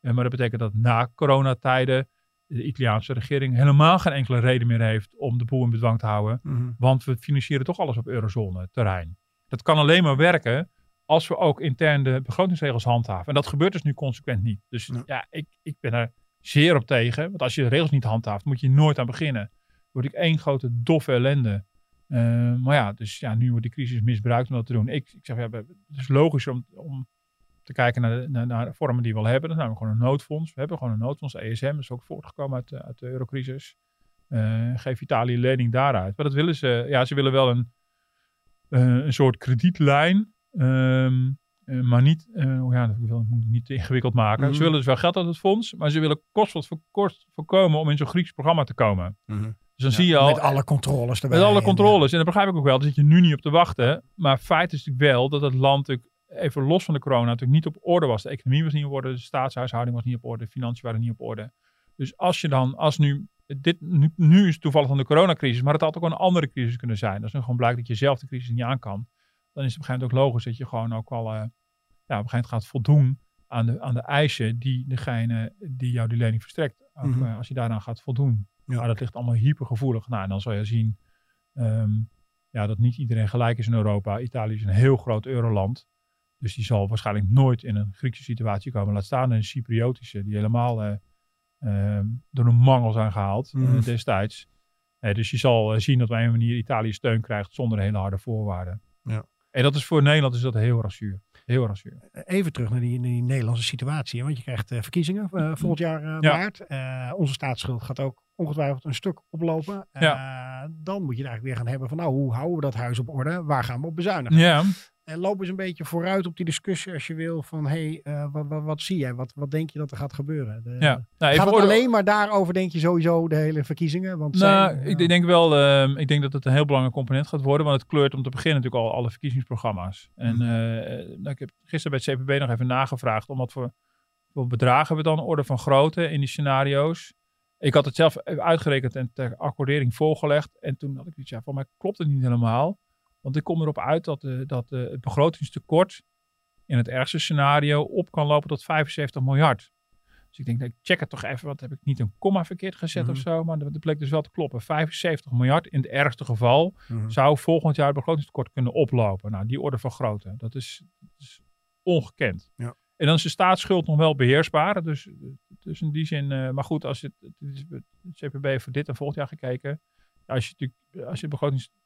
Eh, maar dat betekent dat na coronatijden de Italiaanse regering helemaal geen enkele reden meer heeft om de boel in bedwang te houden. Mhm. Want we financieren toch alles op eurozone terrein. Dat kan alleen maar werken als we ook intern de begrotingsregels handhaven. En dat gebeurt dus nu consequent niet. Dus Ja. ja, ik, ik ben er zeer op tegen. Want als je de regels niet handhaaft, moet je nooit aan beginnen. Word ik één grote doffe ellende. Eh, maar ja, dus ja, nu wordt die crisis misbruikt om dat te doen. Ik, ik zeg, ja, het is logisch om, om te kijken naar de, naar, naar de vormen die we al hebben. Dat is namelijk gewoon een noodfonds. We hebben gewoon een noodfonds, ESM, dat is ook voortgekomen uit, uit de eurocrisis. Eh, geef Italië lening daaruit. Maar dat willen ze, ja, ze willen wel een, eh, een soort kredietlijn. ehm, eh, maar niet, eh, ja, dat wil ik moet ik niet te ingewikkeld maken. Mhm. Ze willen dus wel geld uit het fonds, maar ze willen kost wat voor kost voorkomen om in zo'n Grieks programma te komen. Dus dan zie je al, Met alle controles erbij. met alle controles. En dat begrijp ik ook wel. Daar zit je nu niet op te wachten. Maar feit is natuurlijk wel dat het land natuurlijk even los van de corona natuurlijk niet op orde was. De economie was niet op orde. De staatshuishouding was niet op orde. De financiën waren niet op orde. Dus als je dan, als nu, dit, nu, nu is het toevallig van de coronacrisis, maar het had ook een andere crisis kunnen zijn. Als nu gewoon blijkt dat je zelf de crisis niet aan kan, dan is het op een gegeven moment ook logisch dat je gewoon ook al, eh, ja, op een gegeven moment gaat voldoen aan de, aan de eisen die degene die jou die lening verstrekt, ook, Mhm. eh, als je daaraan gaat voldoen. Ja. Maar dat ligt allemaal hypergevoelig. Nou, en dan zal je zien ehm, ja, dat niet iedereen gelijk is in Europa. Italië is een heel groot euroland. Dus die zal waarschijnlijk nooit in een Griekse situatie komen. Laat staan een Cypriotische, die helemaal eh, ehm, door een mangel zijn gehaald eh, Mhm. destijds. Dus je zal zien dat op een manier Italië steun krijgt zonder hele harde voorwaarden. Ja. En dat is voor Nederland is dat heel zuur. Heel zuur. Even terug naar die, die Nederlandse situatie. Want je krijgt eh, verkiezingen eh, volgend jaar eh, maart. Onze staatsschuld gaat ook ongetwijfeld een stuk oplopen. Dan moet je het eigenlijk weer gaan hebben van nou, hoe houden we dat huis op orde? Waar gaan we op bezuinigen? Ja, En loop eens een beetje vooruit op die discussie als je wil van hé, hey, wat, wat, wat zie jij? Wat, wat denk je dat er gaat gebeuren? De- ja. Nou, Gaat het alleen maar daarover denk je sowieso de hele verkiezingen? Want Nou, zijn- ik denk wel, ehm, ik denk dat het een heel belangrijk component gaat worden, want het kleurt om te beginnen natuurlijk al alle verkiezingsprogramma's. En Mhm. eh, nou, ik heb gisteren bij het CPB nog even nagevraagd om wat voor, voor bedragen we dan orde van grootte in die scenario's. Ik had het zelf uitgerekend en ter accordering voorgelegd. En toen had ik iets, ja, van mij klopt het niet helemaal. Want ik kom erop uit dat, eh, dat eh, het begrotingstekort in het ergste scenario op kan lopen tot 75 miljard. Dus ik denk, ik check het toch even, want heb ik niet een komma verkeerd gezet Mhm. of zo. Maar dat bleek dus wel te kloppen. 75 miljard in het ergste geval Mhm. zou volgend jaar het begrotingstekort kunnen oplopen. Nou, die orde van grootte, dat is, dat is ongekend. Ja. En dan is de staatsschuld nog wel beheersbaar. Dus, dus in die zin, eh, maar goed, als het, het, het CPB heeft voor dit en volgend jaar gekeken. Als je, natuurlijk- als je het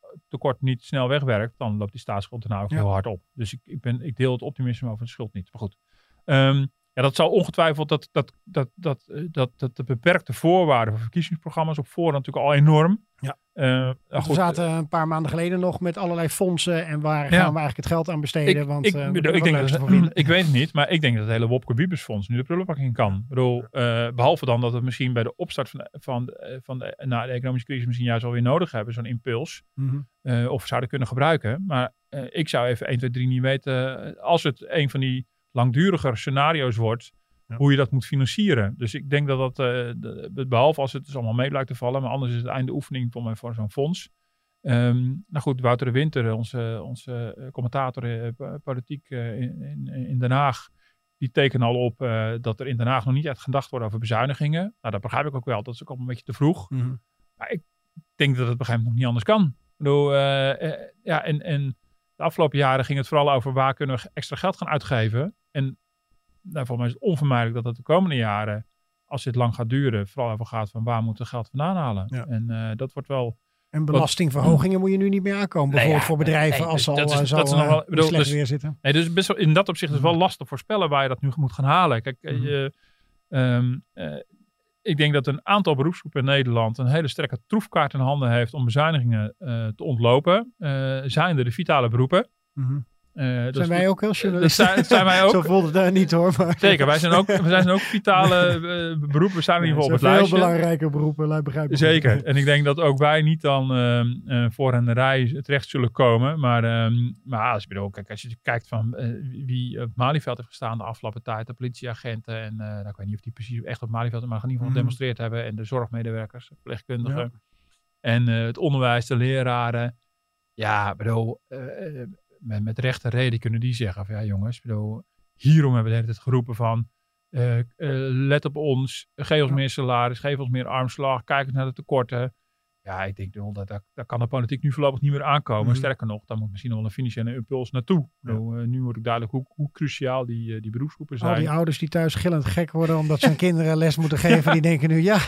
begrotingstekort niet snel wegwerkt, dan loopt die staatsschuld er nou ook Ja. heel hard op. Dus ik, ik, ben, ik deel het optimisme over de schuld niet. Maar goed. Ehm, ja, dat zal ongetwijfeld dat, dat, dat, dat, eh, dat, dat de beperkte voorwaarden voor verkiezingsprogramma's op voorhand natuurlijk al enorm. Ja. Eh, nou goed, we zaten een paar maanden geleden nog met allerlei fondsen en waar gaan we eigenlijk het geld aan besteden? ik, want ik, eh, we ik, denk dat, ik weet het niet, maar ik denk dat het hele Wopke Wiebesfonds nu de prullenbak in kan. Ik bedoel, eh, behalve dan dat het misschien bij de opstart van, van, van de, na de economische crisis misschien juist alweer nodig hebben, zo'n impuls. Mhm. of zouden kunnen gebruiken. Maar ik zou even 1, 2, 3 niet weten, als het een van die langduriger scenario's wordt, Ja. hoe je dat moet financieren. Dus ik denk dat dat, eh, de- behalve als het dus allemaal mee blijkt te vallen, maar anders is het einde oefening voor, voor zo'n fonds. Ehm, nou goed, Wouter de Winter, onze, onze eh, commentator eh, po- politiek eh, in, in, Den Haag, die tekenen al op eh, dat er in Den Haag nog niet echt gedacht wordt over bezuinigingen. Nou, dat begrijp ik ook wel. Dat is ook al een beetje te vroeg. Mhm. Maar ik denk dat het op een gegeven moment nog niet anders kan. Ik bedoel, eh, eh, ja, en, en de afgelopen jaren ging het vooral over waar kunnen we extra geld gaan uitgeven. En nou, volgens mij is het onvermijdelijk dat het de komende jaren, als dit lang gaat duren, vooral over gaat van waar moeten we geld vandaan halen. Ja. En eh, dat wordt wel En belastingverhogingen moet je nu niet meer aankomen. Bijvoorbeeld ja, voor bedrijven nee, als ze al dat is- eh, zo dat is nog eh, wel- ik bedoel, slecht dus- weer zitten. Nee, dus best wel, in dat opzicht is het wel lastig voorspellen waar je dat nu moet gaan halen. Kijk, je, ehm, eh, ik denk dat een aantal beroepsgroepen in Nederland een hele sterke troefkaart in handen heeft om bezuinigingen eh, te ontlopen. Eh zijn er de vitale beroepen. Dat Zijn is- wij ook heel dat journalisten? zijn, dat zijn wij ook. Zo voelt het daar niet hoor. Maar Zeker, wij zijn ook, we zijn ook vitale eh, beroepen. We staan in ieder geval op het veel lijstje. belangrijke beroepen, begrijp ik. Zeker. En ik denk dat ook wij niet dan eh, voor de rij terecht zullen komen. Maar, ehm, maar als, je bedoel, kijk, als je kijkt van eh, wie op Malieveld heeft gestaan de afgelopen tijd. De politieagenten en eh, nou, ik weet niet of die precies echt op Malieveld, maar in ieder geval Mhm. gedemonstreerd hebben. En de zorgmedewerkers, verpleegkundigen. En eh, het onderwijs, de leraren. Ja, ik bedoel, eh, eh, met, met rechte reden kunnen die zeggen van ja jongens, bedoel, hierom hebben we de hele tijd geroepen van eh, eh, let op ons, geef ons Ja. meer salaris, geef ons meer armslag, kijk eens naar de tekorten. Ja, ik denk wel dat daar, kan de politiek nu voorlopig niet meer aankomen. Mhm. Sterker nog, daar moet misschien nog wel een financiële impuls naartoe. Eh, nu wordt ook duidelijk hoe, hoe cruciaal die, eh, die beroepsgroepen zijn. Al die ouders die thuis gillend gek worden omdat ze hun kinderen les moeten geven, die denken nu, ja,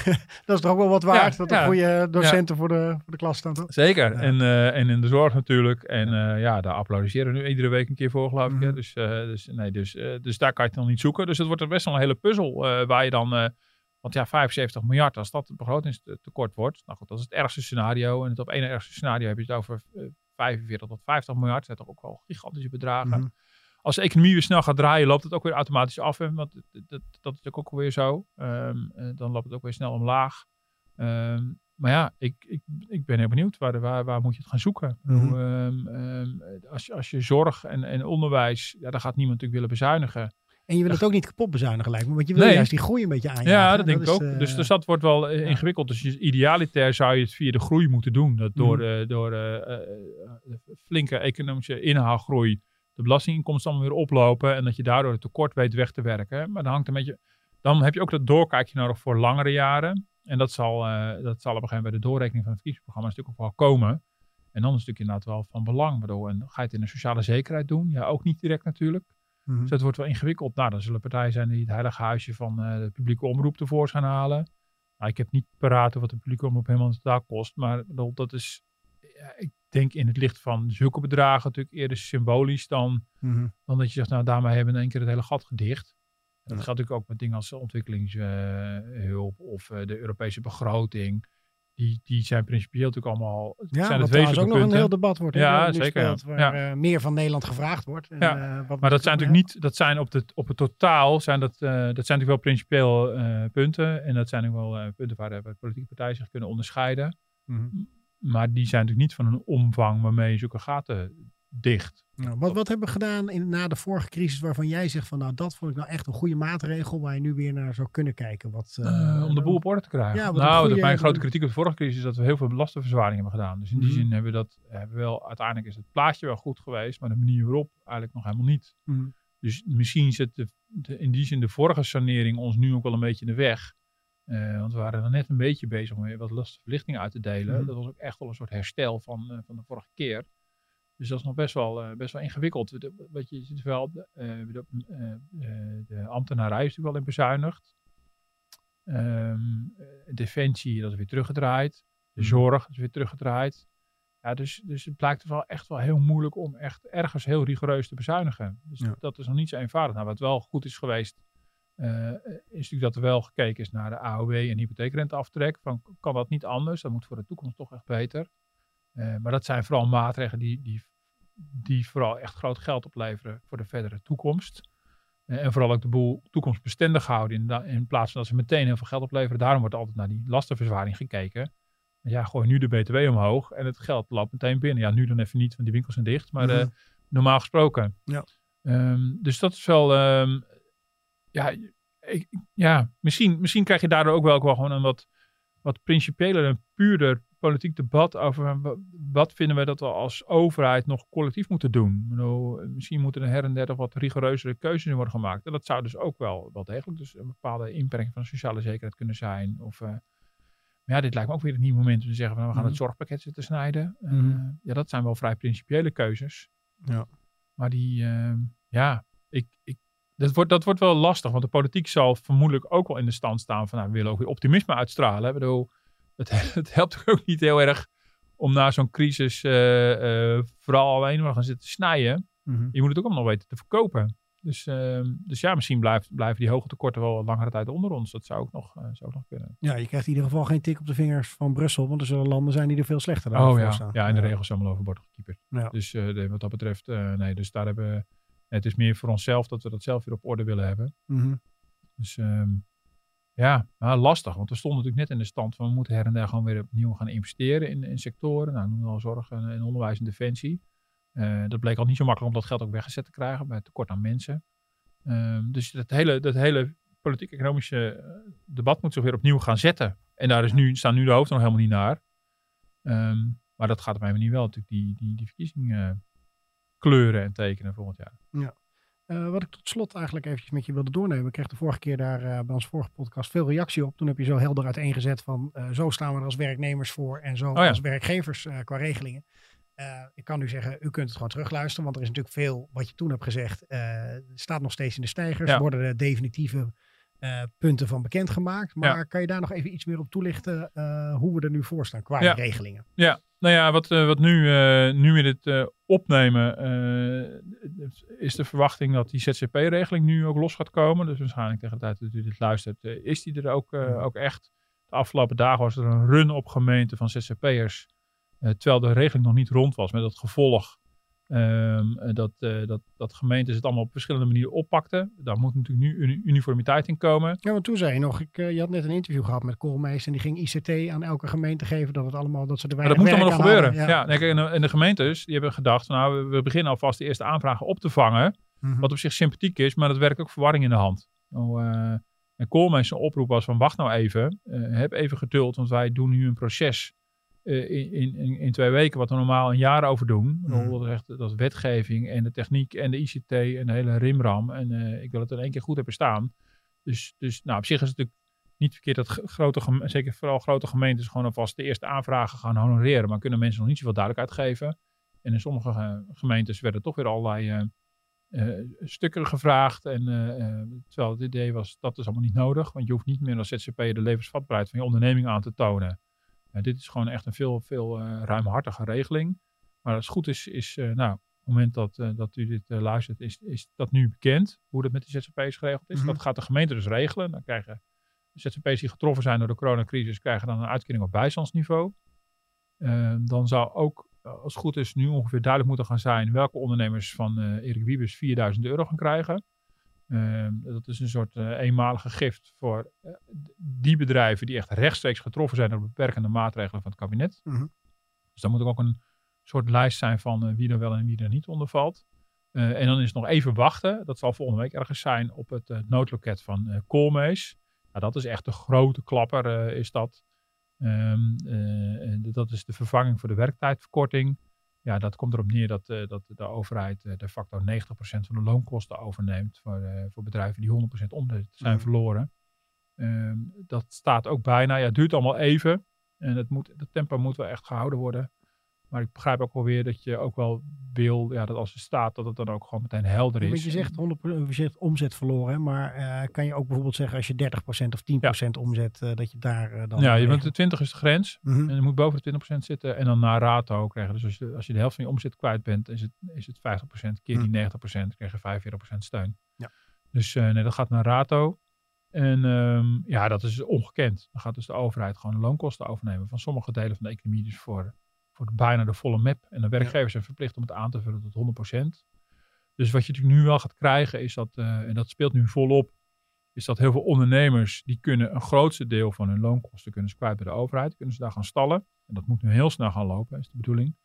dat is toch ook wel wat waard. Ja, dat er goede docenten voor, de, voor de klas staan. Toch? Zeker. En, eh, en in de zorg natuurlijk. En ja, daar applaudisseren we nu iedere week een keer voor, geloof ik. Mhm. Dus, dus, nee, dus, dus daar kan je het dan niet zoeken. Dus het wordt best wel een hele puzzel waar je dan... eh, want ja, 75 miljard, als dat het begrotingstekort wordt. Nou goed, dat is het ergste scenario. En het op één ergste scenario heb je het over eh, 45 tot 50 miljard. Dat zijn toch ook wel gigantische bedragen. Mhm. Als de economie weer snel gaat draaien, loopt het ook weer automatisch af. Hè? Want dat, dat, dat is natuurlijk ook weer zo. Ehm, eh, dan loopt het ook weer snel omlaag. Ehm, maar ja, ik, ik, ik ben heel benieuwd. Waar, waar, waar moet je het gaan zoeken? Mhm. ehm, als, je- als je zorg en, en onderwijs, ja, daar gaat niemand natuurlijk willen bezuinigen. En je wil het ook niet kapot bezuinigen lijkt me, want je wil Nee. juist die groei een beetje aanjagen. Ja, dat denk ik is, ook. eh, dus, dus dat wordt wel eh, ja. ingewikkeld. Dus idealiter zou je het via de groei moeten doen. Dat door, Mhm. eh, door flinke economische inhaalgroei de belastinginkomsten allemaal weer oplopen. En dat je daardoor het tekort weet weg te werken. Maar dan hangt een beetje. Dan heb je ook dat doorkijkje nodig voor langere jaren. En dat zal, dat zal op een gegeven moment bij de doorrekening van het verkiezingsprogramma natuurlijk ook wel komen. En dan is het natuurlijk inderdaad wel van belang. Bedoel, en ga je het in een sociale zekerheid doen? Ja, ook niet direct natuurlijk. Mhm. Dus dat wordt wel ingewikkeld. Nou, dan zullen partijen zijn die het heilige huisje van eh, de publieke omroep tevoorschijn halen. Nou, ik heb niet paraat wat de publieke omroep helemaal totaal kost. Maar dat is, ja, ik denk in het licht van zulke bedragen natuurlijk eerder symbolisch dan, Mhm. dan dat je zegt, nou daarmee hebben we in één keer het hele gat gedicht. En dat geldt natuurlijk ook met dingen als ontwikkelingshulp of eh, de Europese begroting. Die, die zijn principieel natuurlijk allemaal, Ja, zijn wat het ook nog een heel debat wordt. Ja, dat nu zeker, ja. speelt, Waar Ja. eh, meer van Nederland gevraagd wordt. En, Ja, eh, wat Maar dat zijn natuurlijk niet, dat zijn op, de, op het totaal, zijn dat, eh, dat zijn natuurlijk wel principieel punten. En dat zijn ook wel punten waar de politieke partijen zich kunnen onderscheiden. Mhm. Maar die zijn natuurlijk niet van een omvang waarmee je zulke gaten dicht. Nou, wat, wat hebben we gedaan in, na de vorige crisis waarvan jij zegt van nou dat vond ik nou echt een goede maatregel waar je nu weer naar zou kunnen kijken? Wat, eh, Eh, om de boel op orde te krijgen. Ja, nou, goede- mijn grote kritiek op de vorige crisis is dat we heel veel belastingverzwaring hebben gedaan. Dus in die Mhm. zin hebben we dat hebben we wel, uiteindelijk is het plaatje wel goed geweest, maar de manier waarop eigenlijk nog helemaal niet. Mhm. Dus misschien zit de, de- in die zin de vorige sanering ons nu ook wel een beetje in de weg. Eh, want we waren er net een beetje bezig om weer wat lastenverlichting uit te delen. Mhm. Dat was ook echt wel een soort herstel van, eh, van de vorige keer. Dus dat is nog best wel, eh, best wel ingewikkeld. De- Wat je ziet wel, de, eh, de, eh, de ambtenarij is natuurlijk wel in bezuinigd. Eh, defensie, dat is weer teruggedraaid. De Mhm. zorg is weer teruggedraaid. Ja, dus, dus het blijkt wel echt wel heel moeilijk om echt ergens heel rigoureus te bezuinigen. Dus Ja. dat is nog niet zo eenvoudig. Nou, wat wel goed is geweest, is natuurlijk dat er wel gekeken is naar de AOW en hypotheekrenteaftrek. Van, kan dat niet anders? Dat moet voor de toekomst toch echt beter. Eh, maar dat zijn vooral maatregelen die, die, die vooral echt groot geld opleveren voor de verdere toekomst. Eh, en vooral ook de boel toekomstbestendig houden in, in plaats van dat ze meteen heel veel geld opleveren. Daarom wordt altijd naar die lastenverzwaring gekeken. Ja, gooi nu de BTW omhoog en het geld loopt meteen binnen. Ja, nu dan even niet, want die winkels zijn dicht. Maar eh, normaal gesproken. Ja. Ehm, dus dat is wel, ehm, ja, ik, ja misschien, misschien krijg je daardoor ook wel, ook wel gewoon een wat, wat principiëler en puurder politiek debat over wa- wat vinden we dat we als overheid nog collectief moeten doen. Bedoel, misschien moeten er her en der nog wat rigoureuzere keuzes in worden gemaakt. En dat zou dus ook wel, wel degelijk dus een bepaalde inperking van sociale zekerheid kunnen zijn. Of, eh, maar ja, dit lijkt me ook weer het nieuwe moment om te zeggen van we gaan Mhm. het zorgpakket zitten snijden. Eh, Mhm. ja, dat zijn wel vrij principiële keuzes. Ja. Maar die, ehm, ja, ik, ik, dat, wordt, dat wordt wel lastig. Want de politiek zal vermoedelijk ook wel in de stand staan van, nou, we willen ook weer optimisme uitstralen. Ik bedoel, het, het helpt ook niet heel erg om na zo'n crisis eh, eh, vooral alleen maar gaan zitten snijden. Mhm. Je moet het ook allemaal weten te verkopen. Dus, ehm, dus ja, misschien blijft, blijven die hoge tekorten wel langere tijd onder ons. Dat zou ook nog, eh, zou ook nog kunnen. Ja, je krijgt in ieder geval geen tik op de vingers van Brussel, want er zullen landen zijn die er veel slechter dan Oh ja, staan. ja, in de regels allemaal overboord gekieperd. Ja. Dus de- wat dat betreft, nee, dus daar hebben we, het is meer voor onszelf dat we dat zelf weer op orde willen hebben. Mhm. Dus ehm, ja, lastig. Want we stonden natuurlijk net in de stand van we moeten her en der gewoon weer opnieuw gaan investeren in, in sectoren. Nou, noem al zorg en, onderwijs en defensie. Eh, dat bleek al niet zo makkelijk om dat geld ook weggezet te krijgen bij tekort aan mensen. Ehm, dus dat hele, dat hele politiek-economische eh, debat moet zich weer opnieuw gaan zetten. En daar is nu, staan nu de hoofden nog helemaal niet naar. Ehm, maar dat gaat op mijn manier wel natuurlijk die, die, die verkiezingen kleuren en tekenen volgend jaar. Uh, wat ik tot slot eigenlijk eventjes met je wilde doornemen. Ik kreeg de vorige keer daar uh, bij onze vorige podcast veel reactie op. Toen heb je zo helder uiteengezet van uh, zo staan we er als werknemers voor en zo oh ja. als werkgevers qua regelingen. ik kan nu zeggen, u kunt het gewoon terugluisteren, want er is natuurlijk veel wat je toen hebt gezegd. staat nog steeds in de stijgers. Ja. Worden de definitieve punten van bekendgemaakt. Maar ja. kan je daar nog even iets meer op toelichten hoe we er nu voor staan qua regelingen? Ja, nou ja, wat, wat nu, nu we dit opnemen, is de verwachting dat die ZCP-regeling nu ook los gaat komen. Dus waarschijnlijk tegen de tijd dat u dit luistert, is die er ook, ook echt. De afgelopen dagen was er een run op gemeenten van ZCP'ers. terwijl de regeling nog niet rond was. Met dat gevolg Um, dat, uh, dat, dat gemeentes het allemaal op verschillende manieren oppakten. Daar moet natuurlijk nu uniformiteit in komen. Ja, want toen zei je nog, ik, uh, je had net een interview gehad met Koolmees en die ging ICT aan elke gemeente geven dat het allemaal, dat ze er weinig Dat moet allemaal nog gebeuren. Ja, ja en, de, en, de, gemeentes die hebben gedacht, nou we, beginnen alvast de eerste aanvragen op te vangen. Mm -hmm. Wat op zich sympathiek is, maar dat werkt ook verwarring in de hand. Nou, uh, en Koolmees zijn oproep was van wacht nou even, heb even geduld, want wij doen nu een proces in, in, in, twee weken, wat we normaal een jaar over doen. Mm. Dat, is echt, dat is wetgeving en de techniek en de ICT en de hele rimram. En uh, ik wil het in één keer goed hebben staan. Dus, dus nou, op zich is het natuurlijk niet verkeerd dat grote, zeker vooral grote gemeentes gewoon alvast de eerste aanvragen gaan honoreren. Maar kunnen mensen nog niet zoveel duidelijkheid geven. En in sommige gemeentes werden toch weer allerlei uh, stukken gevraagd. En terwijl het idee was, dat is allemaal niet nodig. Want je hoeft niet meer als ZZP de levensvatbaarheid van je onderneming aan te tonen dit is gewoon echt een veel, veel uh, ruimhartige regeling. Maar als het goed is, is uh, nou, op het moment dat, uh, dat u dit luistert, is, is dat nu bekend hoe dat met de ZZP's geregeld is. Mm -hmm. Dat gaat de gemeente dus regelen. Dan krijgen de ZZP's die getroffen zijn door de coronacrisis, krijgen dan een uitkering op bijstandsniveau. Ehm, dan zou ook, als het goed is, nu ongeveer duidelijk moeten gaan zijn welke ondernemers van Erik Wiebes 4000 euro gaan krijgen. Ehm, dat is een soort uh, eenmalige gift voor uh, die bedrijven die echt rechtstreeks getroffen zijn door beperkende maatregelen van het kabinet. Mm -hmm. Dus dan moet ook een soort lijst zijn van uh, wie er wel en wie er niet onder valt. en dan is het nog even wachten. Dat zal volgende week ergens zijn op het noodloket van Koolmees. Nou, dat is echt de grote klapper, is dat. Um, dat is de vervanging voor de werktijdverkorting. Ja, dat komt erop neer dat, uh, dat de overheid uh, de facto 90% van de loonkosten overneemt voor, uh, voor bedrijven die 100% omzet zijn mm. verloren. Um, dat staat ook bijna. Ja, het duurt allemaal even. En het, moet, het tempo moet wel echt gehouden worden. Maar ik begrijp ook wel weer dat je ook wel wil, ja, dat als het staat, dat het dan ook gewoon meteen helder is. Je zegt 100% je zegt omzet verloren, maar uh, kan je ook bijvoorbeeld zeggen als je 30% of 10% ja. omzet, uh, dat je daar uh, dan... Ja, je bent de 20 is de grens mm -hmm. en je moet boven de 20% zitten en dan na rato krijgen. Dus als je, als je de helft van je omzet kwijt bent, is het, is het 50% keer die mm. 90%, krijg je 45% steun. Ja. Dus nee, dat gaat naar rato. En um, ja, dat is ongekend. Dan gaat dus de overheid gewoon de loonkosten overnemen van sommige delen van de economie, dus voor voor bijna de volle map. En de werkgevers zijn verplicht om het aan te vullen tot 100%. Dus wat je natuurlijk nu wel gaat krijgen is dat, uh, en dat speelt nu volop, is dat heel veel ondernemers die kunnen een grootste deel van hun loonkosten kunnen ze kwijt bij de overheid. Kunnen ze daar gaan stallen. En dat moet nu heel snel gaan lopen, is de bedoeling.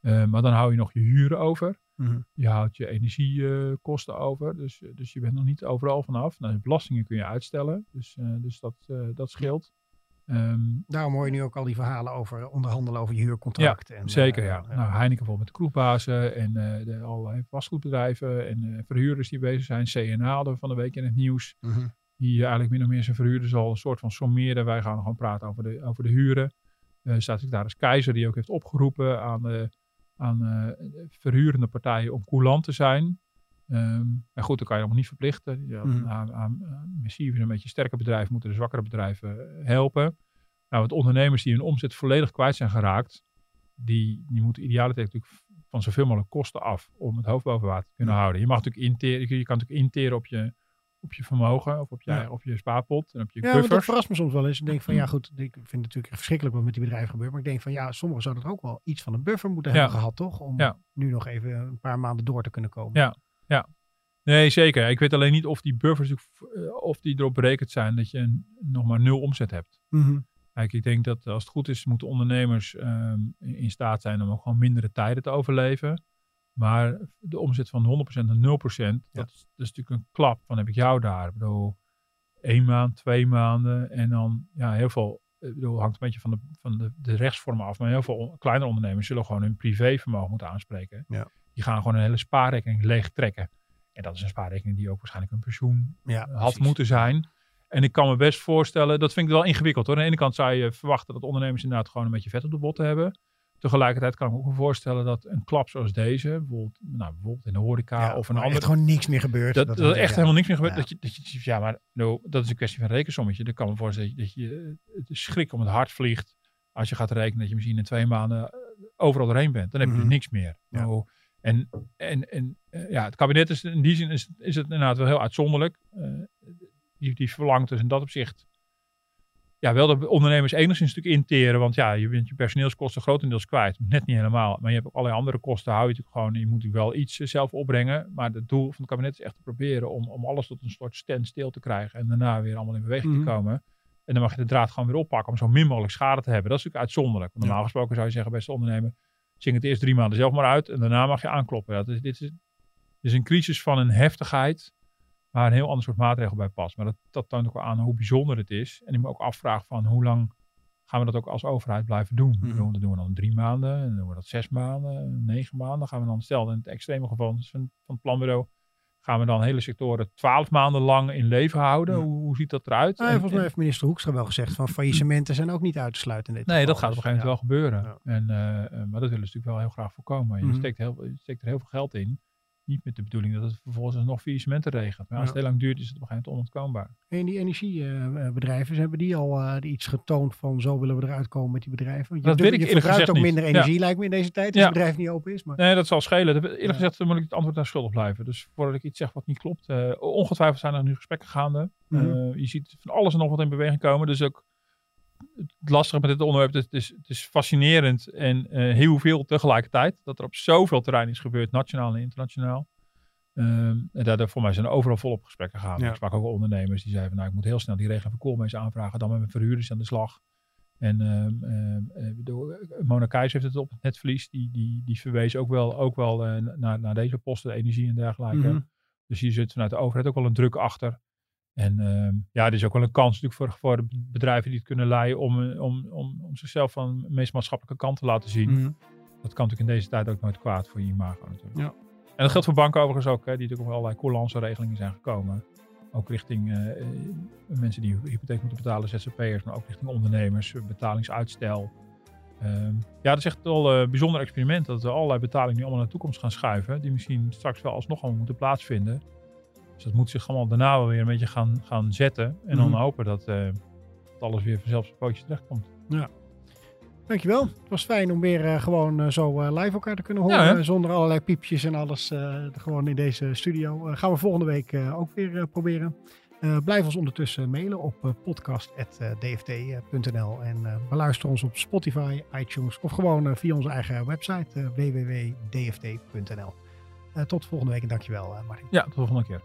Uh, maar dan hou je nog je huren over. Mm -hmm. Je houdt je energiekosten uh, over. Dus, dus je bent nog niet overal vanaf. Nou, de belastingen kun je uitstellen. Dus, uh, dus dat, dat scheelt. Um, Daarom hoor je nu ook al die verhalen over onderhandelen over je huurcontract. Ja, en, zeker. Uh, ja. Nou, Heineken bijvoorbeeld met de kroegbazen en uh, de allerlei vastgoedbedrijven en verhuurders die bezig zijn. CNA hadden van de week in het nieuws. Mm -hmm. Die eigenlijk min of meer zijn verhuurders al een soort van sommeren. Wij gaan gewoon praten over de, over de huren. Staatssecretaris Keizer die ook heeft opgeroepen aan, aan verhurende partijen om coulant te zijn. Um, maar goed, dan kan je allemaal niet verplichten. Ja, mm. aan, aan, aan een beetje sterke bedrijven moeten de zwakkere bedrijven eh, helpen. Nou, wat ondernemers die hun omzet volledig kwijt zijn geraakt, die, die moeten idealiter natuurlijk van zoveel mogelijk kosten af om het hoofd boven water te kunnen houden. Je mag natuurlijk interen, je kan natuurlijk interen op je, op je vermogen of op je, ja. op je spaarpot en op je ja, dat verrast me soms wel eens. Ik denk van ja goed, ik vind het natuurlijk verschrikkelijk wat met die bedrijven gebeurt. Maar ik denk van ja, sommigen zouden er ook wel iets van een buffer moeten hebben gehad toch? Om nu nog even een paar maanden door te kunnen komen. Ja, ja. Nee, zeker. Ik weet alleen niet of die buffers eh, of die erop berekend zijn dat je nog maar nul omzet hebt. Mm -hmm. Kijk, ik denk dat als het goed is, moeten ondernemers um, in staat zijn om ook gewoon mindere tijden te overleven. Maar de omzet van 100% naar 0%, ja. dat, is, dat, is, natuurlijk een klap. Van heb ik jou daar? Ik bedoel, één maand, twee maanden en dan ja, heel veel. Ik bedoel, hangt een beetje van de, van de, de rechtsvormen af. Maar heel veel kleine ondernemers zullen gewoon hun privévermogen moeten aanspreken. Ja. Die gaan gewoon een hele spaarrekening leeg trekken. En dat is een spaarrekening die ook waarschijnlijk een pensioen Ja, had precies. moeten zijn. En ik kan me best voorstellen, dat vind ik wel ingewikkeld hoor. Aan de ene kant zou je verwachten dat ondernemers inderdaad gewoon een beetje vet op de botten hebben. Tegelijkertijd kan ik me ook voorstellen dat een klap zoals deze, bijvoorbeeld, nou, bijvoorbeeld in de horeca Ja, of een andere... echt gewoon niks meer gebeurt. Dat, dat, echt ja. helemaal niks meer gebeurt. Ja. Dat, je, dat je ja, maar dat is een kwestie van een rekensommetje. Dan kan me voorstellen dat je, dat je eh, het schrik om het hart vliegt. Als je gaat rekenen dat je misschien in twee maanden eh, overal doorheen bent. Dan heb je Mhm. dus niks meer. Nou, en en, en eh, ja, het kabinet is in die zin is, is het inderdaad wel heel uitzonderlijk. Eh, die, die verlangt dus in dat opzicht ja, wel de ondernemers enigszins natuurlijk interen. Want ja, je bent je personeelskosten grotendeels kwijt. Net niet helemaal. Maar je hebt ook allerlei andere kosten. Hou je natuurlijk gewoon. Je moet natuurlijk wel iets eh, zelf opbrengen. Maar het doel van het kabinet is echt te proberen om, om alles tot een soort standstill te krijgen. En daarna weer allemaal in beweging Mhm. te komen. En dan mag je de draad gewoon weer oppakken om zo min mogelijk schade te hebben. Dat is natuurlijk uitzonderlijk. Want normaal gesproken zou je zeggen, beste ondernemer, zing het eerst drie maanden zelf maar uit. En daarna mag je aankloppen. Is, dit, is, dit is een crisis van een heftigheid waar een heel ander soort maatregel bij past. Maar dat, dat toont ook wel aan hoe bijzonder het is. En ik me ook afvraag van hoe lang gaan we dat ook als overheid blijven doen? Bedoel, Dat doen we dan drie maanden, en dan doen we dat zes maanden, negen maanden. Gaan we dan, stel in het extreme geval van, van het planbureau, gaan we dan hele sectoren twaalf maanden lang in leven houden? Ja. Hoe, hoe ziet dat eruit? Nou, En- volgens mij heeft minister Hoekstra wel gezegd van faillissementen zijn ook niet uit te sluiten. In dit Nee, dat gaat op een gegeven moment wel gebeuren. Ja. En, eh, eh, maar dat willen ze natuurlijk wel heel graag voorkomen. Je, Mhm. steekt heel, je steekt er heel veel geld in. Niet met de bedoeling dat het vervolgens nog faillissementen regent. Maar als het heel lang duurt, is het op een gegeven moment onontkoombaar. En die energiebedrijven, hebben die al eh, iets getoond van zo willen we eruit komen met die bedrijven? Je, Dat weet ik verbruikt ook niet. minder Ja. energie lijkt me in deze tijd als Ja. het bedrijf niet open is. Maar Nee, dat zal schelen. Eerlijk Ja. gezegd moet ik het antwoord daar schuldig blijven. Dus voordat ik iets zeg wat niet klopt. eh, ongetwijfeld zijn er nu gesprekken gaande. Mhm. Eh, je ziet van alles en nog wat in beweging komen. Dus ook het lastige met dit onderwerp. Het is, het is fascinerend en eh, heel veel tegelijkertijd. Dat er op zoveel terrein is gebeurd, nationaal en internationaal. Ehm, en daardoor voor mij zijn er overal volop gesprekken gaan. Ja. Ik sprak ook ondernemers die zeiden van, nou, ik moet heel snel die regeling van koolmees aanvragen. Dan met mijn verhuurders aan de slag. En eh, Mona Keijs heeft het op het netvlies. Die, die, die verwees ook wel, ook wel naar, naar deze posten, energie en dergelijke. Mhm. Dus hier zit vanuit de overheid ook wel een druk achter. En ehm, ja, er is ook wel een kans natuurlijk voor, voor bedrijven die het kunnen leiden om, eh, om, om, om zichzelf van de meest maatschappelijke kant te laten zien. Mhm. Dat kan natuurlijk in deze tijd ook nooit kwaad voor je imago natuurlijk. Ja. En dat geldt voor banken overigens ook, hè, die natuurlijk ook allerlei coulance regelingen zijn gekomen. Ook richting eh, eh, mensen die hypotheek moeten betalen, ZZP'ers, maar ook richting ondernemers, betalingsuitstel. Ehm, ja, dat is echt wel een bijzonder experiment dat we allerlei betalingen nu allemaal naar de toekomst gaan schuiven, die misschien straks wel alsnog allemaal moeten plaatsvinden. Dus dat moet zich allemaal daarna wel weer een beetje gaan, gaan zetten en dan Mhm. hopen dat, eh, dat alles weer vanzelf zijn pootje terechtkomt. Dankjewel. Het was fijn om weer eh, gewoon eh, zo live elkaar te kunnen horen. Ja, zonder allerlei piepjes en alles. gewoon in deze studio. Gaan we volgende week ook weer proberen. Blijf ons ondertussen mailen op podcast.dft.nl. En beluister ons op Spotify, iTunes of gewoon via onze eigen website www.dft.nl. Tot volgende week en dankjewel Martin. Ja, tot de volgende keer.